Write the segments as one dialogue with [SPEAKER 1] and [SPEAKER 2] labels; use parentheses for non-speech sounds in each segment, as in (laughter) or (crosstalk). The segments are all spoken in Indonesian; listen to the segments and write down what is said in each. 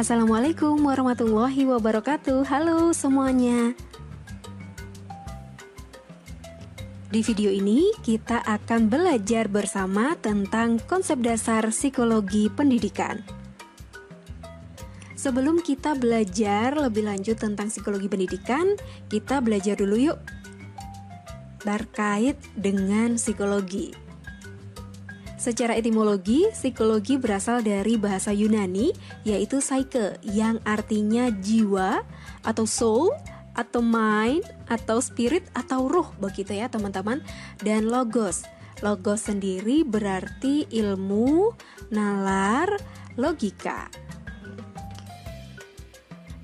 [SPEAKER 1] Assalamualaikum warahmatullahi wabarakatuh. Halo semuanya. Di video ini kita akan belajar bersama tentang konsep dasar psikologi pendidikan. Sebelum kita belajar lebih lanjut tentang psikologi pendidikan, kita belajar dulu yuk terkait dengan psikologi. Secara etimologi, psikologi berasal dari bahasa Yunani yaitu psyche yang artinya jiwa atau soul atau mind atau spirit atau ruh begitu ya teman-teman dan logos. Logos sendiri berarti ilmu, nalar, logika.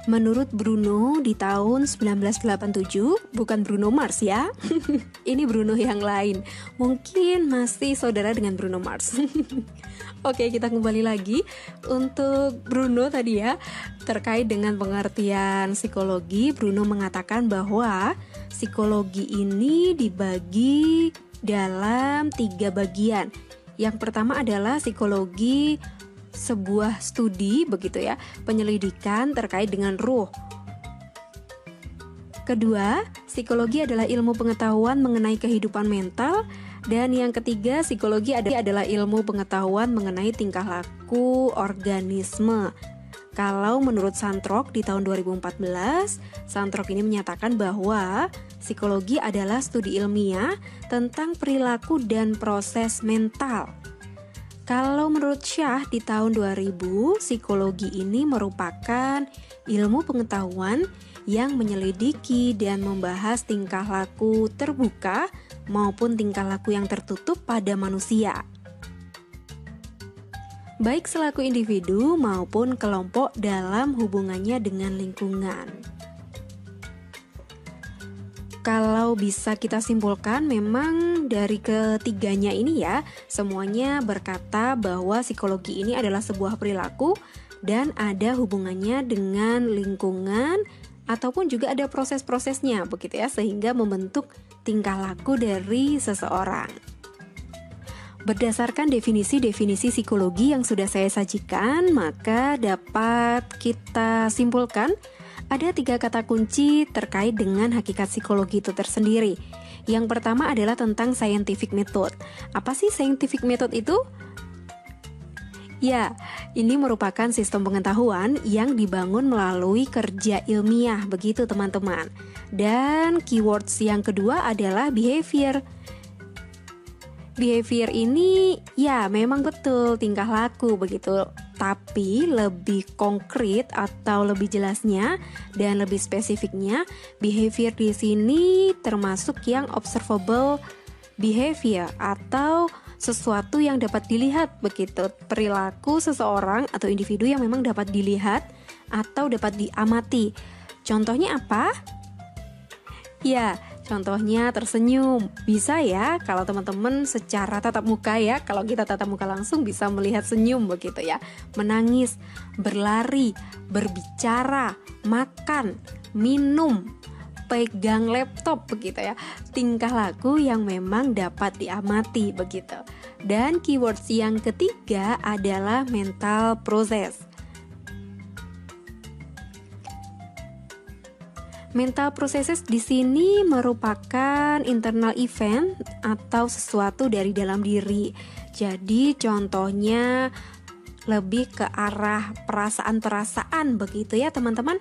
[SPEAKER 1] Menurut Bruno di tahun 1987, bukan Bruno Mars ya. (laughs) Ini Bruno yang lain. Mungkin masih saudara dengan Bruno Mars. (laughs) Oke, kita kembali lagi untuk Bruno tadi ya. Terkait dengan pengertian psikologi, Bruno mengatakan bahwa psikologi ini dibagi dalam tiga bagian. Yang pertama adalah psikologi sebuah studi begitu ya, penyelidikan terkait dengan ruh. Kedua, psikologi adalah ilmu pengetahuan mengenai kehidupan mental dan yang ketiga, psikologi adalah ilmu pengetahuan mengenai tingkah laku organisme. Kalau menurut Santrok di tahun 2014, Santrok ini menyatakan bahwa psikologi adalah studi ilmiah tentang perilaku dan proses mental. Kalau menurut Syah di tahun 2000, psikologi ini merupakan ilmu pengetahuan yang menyelidiki dan membahas tingkah laku terbuka maupun tingkah laku yang tertutup pada manusia. Baik selaku individu maupun kelompok dalam hubungannya dengan lingkungan. Kalau bisa kita simpulkan memang dari ketiganya ini ya semuanya berkata bahwa psikologi ini adalah sebuah perilaku dan ada hubungannya dengan lingkungan ataupun juga ada proses-prosesnya begitu ya sehingga membentuk tingkah laku dari seseorang. Berdasarkan definisi-definisi psikologi yang sudah saya sajikan, maka dapat kita simpulkan ada tiga kata kunci terkait dengan hakikat psikologi itu tersendiri. Yang pertama adalah tentang scientific method. Apa sih scientific method itu? Ya, ini merupakan sistem pengetahuan yang dibangun melalui kerja ilmiah, begitu teman-teman. Dan keywords yang kedua adalah behavior. Behavior ini ya memang betul tingkah laku begitu tapi lebih konkret atau lebih jelasnya dan lebih spesifiknya, behavior di sini termasuk yang observable behavior atau sesuatu yang dapat dilihat begitu perilaku seseorang atau individu yang memang dapat dilihat atau dapat diamati. Contohnya apa? Ya, Contohnya tersenyum. Bisa ya kalau teman-teman secara tatap muka ya, kalau kita tatap muka langsung bisa melihat senyum begitu ya. Menangis, berlari, berbicara, makan, minum, pegang laptop begitu ya. Tingkah laku yang memang dapat diamati begitu. Dan keywords yang ketiga adalah mental process. Mental processes di sini merupakan internal event atau sesuatu dari dalam diri. Jadi contohnya lebih ke arah perasaan-perasaan begitu ya teman-teman.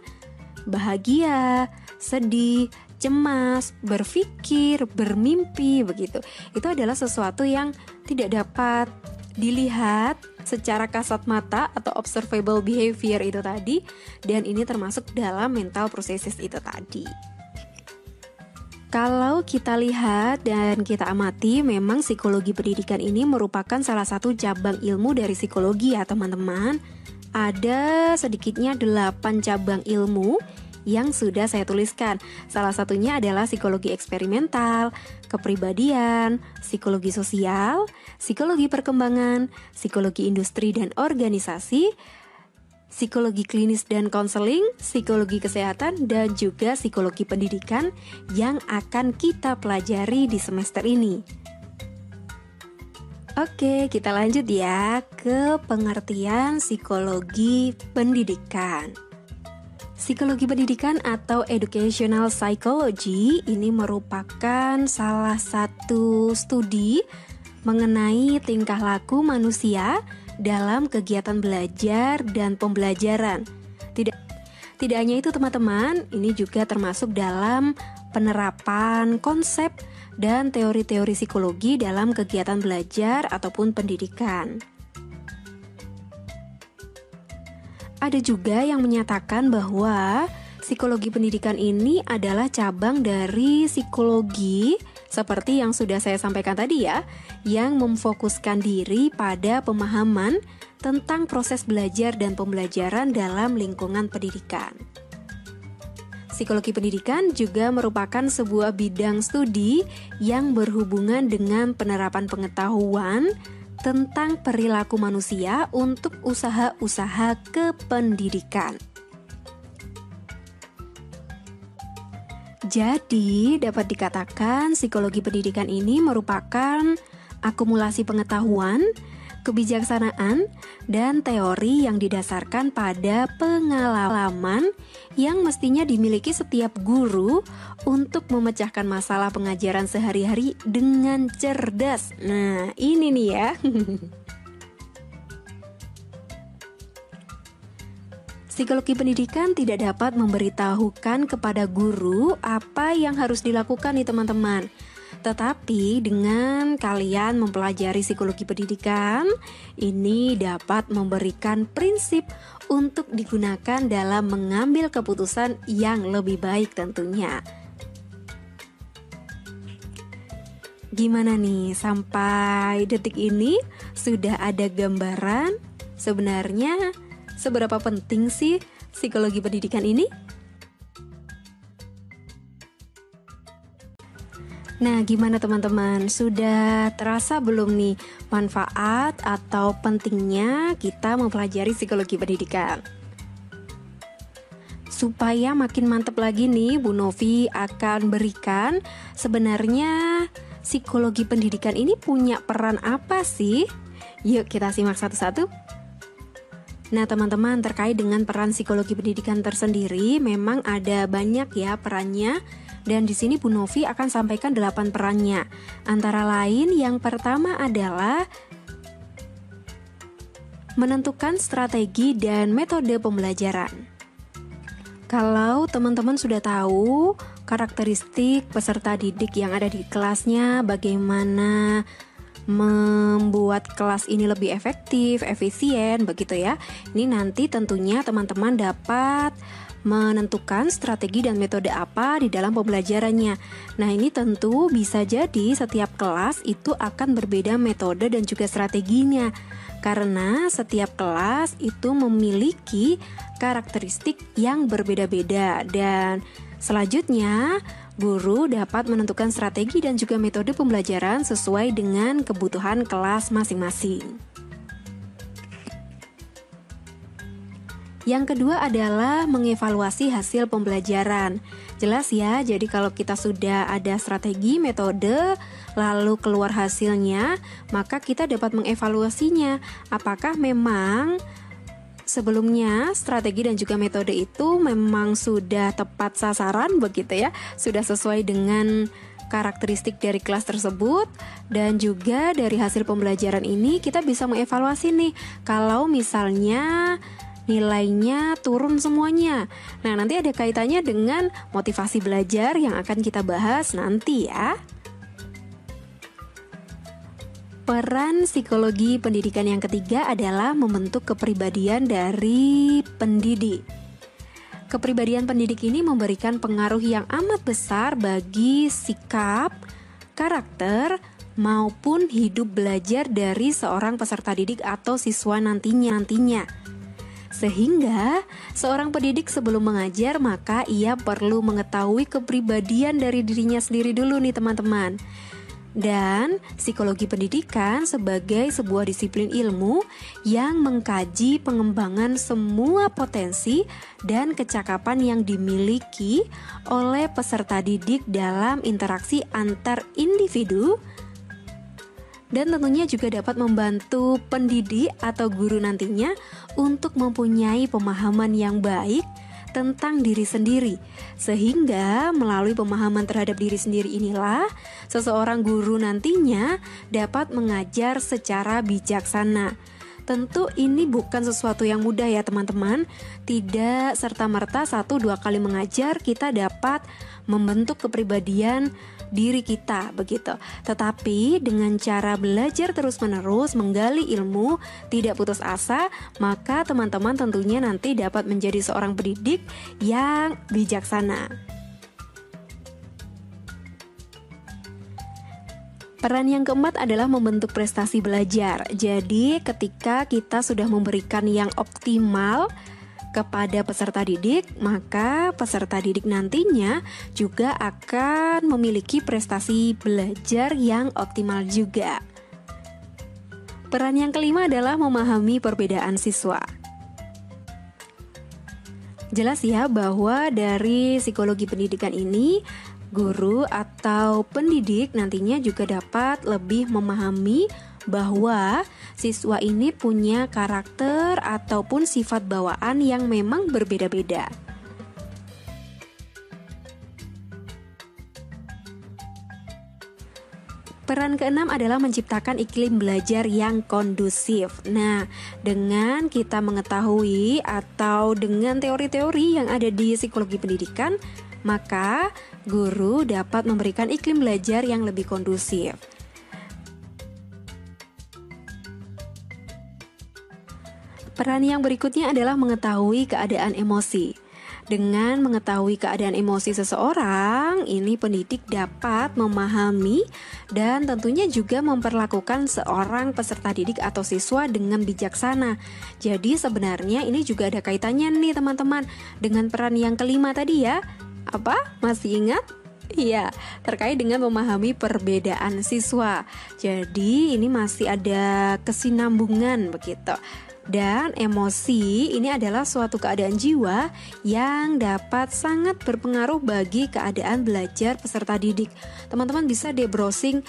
[SPEAKER 1] Bahagia, sedih, cemas, berpikir, bermimpi begitu. Itu adalah sesuatu yang tidak dapat dilihat secara kasat mata atau observable behavior itu tadi dan ini termasuk dalam mental processes itu tadi. Kalau kita lihat dan kita amati, memang psikologi pendidikan ini merupakan salah satu cabang ilmu dari psikologi ya teman-teman. Ada sedikitnya 8 cabang ilmu yang sudah saya tuliskan. Salah satunya adalah psikologi eksperimental, kepribadian, psikologi sosial, psikologi perkembangan, psikologi industri dan organisasi, psikologi klinis dan konseling, psikologi kesehatan, dan juga psikologi pendidikan yang akan kita pelajari di semester ini. Oke, kita lanjut ya ke pengertian psikologi pendidikan. Psikologi pendidikan atau educational psychology ini merupakan salah satu studi mengenai tingkah laku manusia dalam kegiatan belajar dan pembelajaran. Tidak tidak hanya itu teman-teman, ini juga termasuk dalam penerapan konsep dan teori-teori psikologi dalam kegiatan belajar ataupun pendidikan. Ada juga yang menyatakan bahwa psikologi pendidikan ini adalah cabang dari psikologi seperti yang sudah saya sampaikan tadi ya, yang memfokuskan diri pada pemahaman tentang proses belajar dan pembelajaran dalam lingkungan pendidikan. Psikologi pendidikan juga merupakan sebuah bidang studi yang berhubungan dengan penerapan pengetahuan tentang perilaku manusia untuk usaha-usaha kependidikan. Jadi, dapat dikatakan psikologi pendidikan ini merupakan akumulasi pengetahuan kebijaksanaan, dan teori yang didasarkan pada pengalaman yang mestinya dimiliki setiap guru untuk memecahkan masalah pengajaran sehari-hari dengan cerdas. Nah, ini nih ya. (laughs) Psikologi pendidikan tidak dapat memberitahukan kepada guru apa yang harus dilakukan nih teman-teman tetapi dengan kalian mempelajari psikologi pendidikan, ini dapat memberikan prinsip untuk digunakan dalam mengambil keputusan yang lebih baik tentunya. Gimana nih sampai detik ini sudah ada gambaran sebenarnya seberapa penting sih psikologi pendidikan ini? Nah, gimana teman-teman? Sudah terasa belum nih manfaat atau pentingnya kita mempelajari psikologi pendidikan? Supaya makin mantep lagi nih, Bu Novi akan berikan sebenarnya psikologi pendidikan ini punya peran apa sih? Yuk kita simak satu-satu. Nah, teman-teman, terkait dengan peran psikologi pendidikan tersendiri, memang ada banyak ya perannya dan di sini Bu Novi akan sampaikan delapan perannya. Antara lain yang pertama adalah menentukan strategi dan metode pembelajaran. Kalau teman-teman sudah tahu karakteristik peserta didik yang ada di kelasnya, bagaimana membuat kelas ini lebih efektif, efisien, begitu ya. Ini nanti tentunya teman-teman dapat menentukan strategi dan metode apa di dalam pembelajarannya. Nah, ini tentu bisa jadi setiap kelas itu akan berbeda metode dan juga strateginya. Karena setiap kelas itu memiliki karakteristik yang berbeda-beda dan selanjutnya guru dapat menentukan strategi dan juga metode pembelajaran sesuai dengan kebutuhan kelas masing-masing. Yang kedua adalah mengevaluasi hasil pembelajaran. Jelas ya, jadi kalau kita sudah ada strategi, metode, lalu keluar hasilnya, maka kita dapat mengevaluasinya. Apakah memang sebelumnya strategi dan juga metode itu memang sudah tepat sasaran begitu ya, sudah sesuai dengan karakteristik dari kelas tersebut dan juga dari hasil pembelajaran ini kita bisa mengevaluasi nih kalau misalnya nilainya turun semuanya. Nah, nanti ada kaitannya dengan motivasi belajar yang akan kita bahas nanti ya. Peran psikologi pendidikan yang ketiga adalah membentuk kepribadian dari pendidik. Kepribadian pendidik ini memberikan pengaruh yang amat besar bagi sikap, karakter, maupun hidup belajar dari seorang peserta didik atau siswa nantinya nantinya. Sehingga seorang pendidik sebelum mengajar maka ia perlu mengetahui kepribadian dari dirinya sendiri dulu nih teman-teman. Dan psikologi pendidikan sebagai sebuah disiplin ilmu yang mengkaji pengembangan semua potensi dan kecakapan yang dimiliki oleh peserta didik dalam interaksi antar individu dan tentunya juga dapat membantu pendidik atau guru nantinya untuk mempunyai pemahaman yang baik tentang diri sendiri, sehingga melalui pemahaman terhadap diri sendiri inilah seseorang guru nantinya dapat mengajar secara bijaksana. Tentu ini bukan sesuatu yang mudah ya teman-teman Tidak serta-merta satu dua kali mengajar kita dapat membentuk kepribadian diri kita begitu. Tetapi dengan cara belajar terus-menerus menggali ilmu, tidak putus asa, maka teman-teman tentunya nanti dapat menjadi seorang pendidik yang bijaksana. Peran yang keempat adalah membentuk prestasi belajar. Jadi, ketika kita sudah memberikan yang optimal, kepada peserta didik, maka peserta didik nantinya juga akan memiliki prestasi belajar yang optimal juga. Peran yang kelima adalah memahami perbedaan siswa. Jelas ya bahwa dari psikologi pendidikan ini guru atau pendidik nantinya juga dapat lebih memahami bahwa siswa ini punya karakter ataupun sifat bawaan yang memang berbeda-beda. Peran keenam adalah menciptakan iklim belajar yang kondusif. Nah, dengan kita mengetahui atau dengan teori-teori yang ada di psikologi pendidikan, maka guru dapat memberikan iklim belajar yang lebih kondusif. Peran yang berikutnya adalah mengetahui keadaan emosi. Dengan mengetahui keadaan emosi seseorang, ini pendidik dapat memahami dan tentunya juga memperlakukan seorang peserta didik atau siswa dengan bijaksana. Jadi sebenarnya ini juga ada kaitannya nih teman-teman dengan peran yang kelima tadi ya. Apa? Masih ingat? Iya, terkait dengan memahami perbedaan siswa. Jadi, ini masih ada kesinambungan begitu. Dan emosi ini adalah suatu keadaan jiwa yang dapat sangat berpengaruh bagi keadaan belajar peserta didik. Teman-teman bisa deh browsing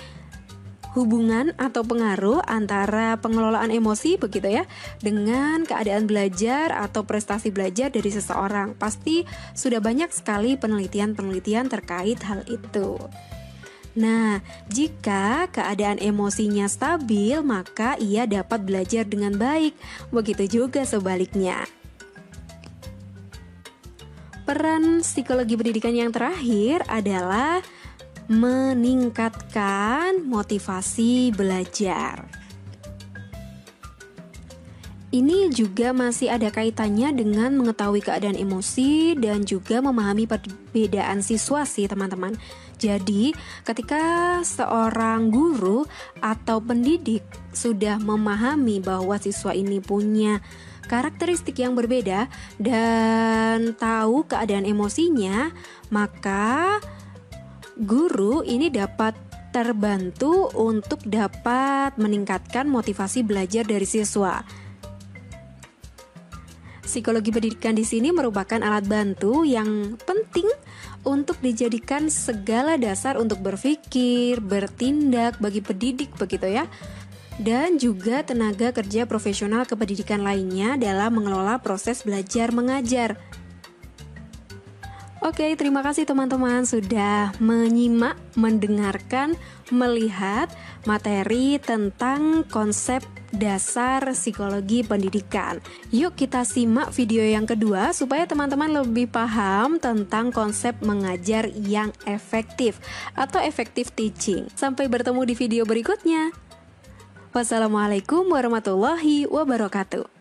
[SPEAKER 1] hubungan atau pengaruh antara pengelolaan emosi begitu ya dengan keadaan belajar atau prestasi belajar dari seseorang. Pasti sudah banyak sekali penelitian-penelitian terkait hal itu. Nah, jika keadaan emosinya stabil, maka ia dapat belajar dengan baik. Begitu juga sebaliknya. Peran psikologi pendidikan yang terakhir adalah meningkatkan motivasi belajar. Ini juga masih ada kaitannya dengan mengetahui keadaan emosi dan juga memahami perbedaan siswa sih teman-teman. Jadi, ketika seorang guru atau pendidik sudah memahami bahwa siswa ini punya karakteristik yang berbeda dan tahu keadaan emosinya, maka guru ini dapat terbantu untuk dapat meningkatkan motivasi belajar dari siswa. Psikologi pendidikan di sini merupakan alat bantu yang penting untuk dijadikan segala dasar untuk berpikir, bertindak bagi pendidik begitu ya. Dan juga tenaga kerja profesional kependidikan lainnya dalam mengelola proses belajar mengajar. Oke, terima kasih teman-teman sudah menyimak, mendengarkan, melihat materi tentang konsep dasar psikologi pendidikan. Yuk kita simak video yang kedua supaya teman-teman lebih paham tentang konsep mengajar yang efektif atau effective teaching. Sampai bertemu di video berikutnya. Wassalamualaikum warahmatullahi wabarakatuh.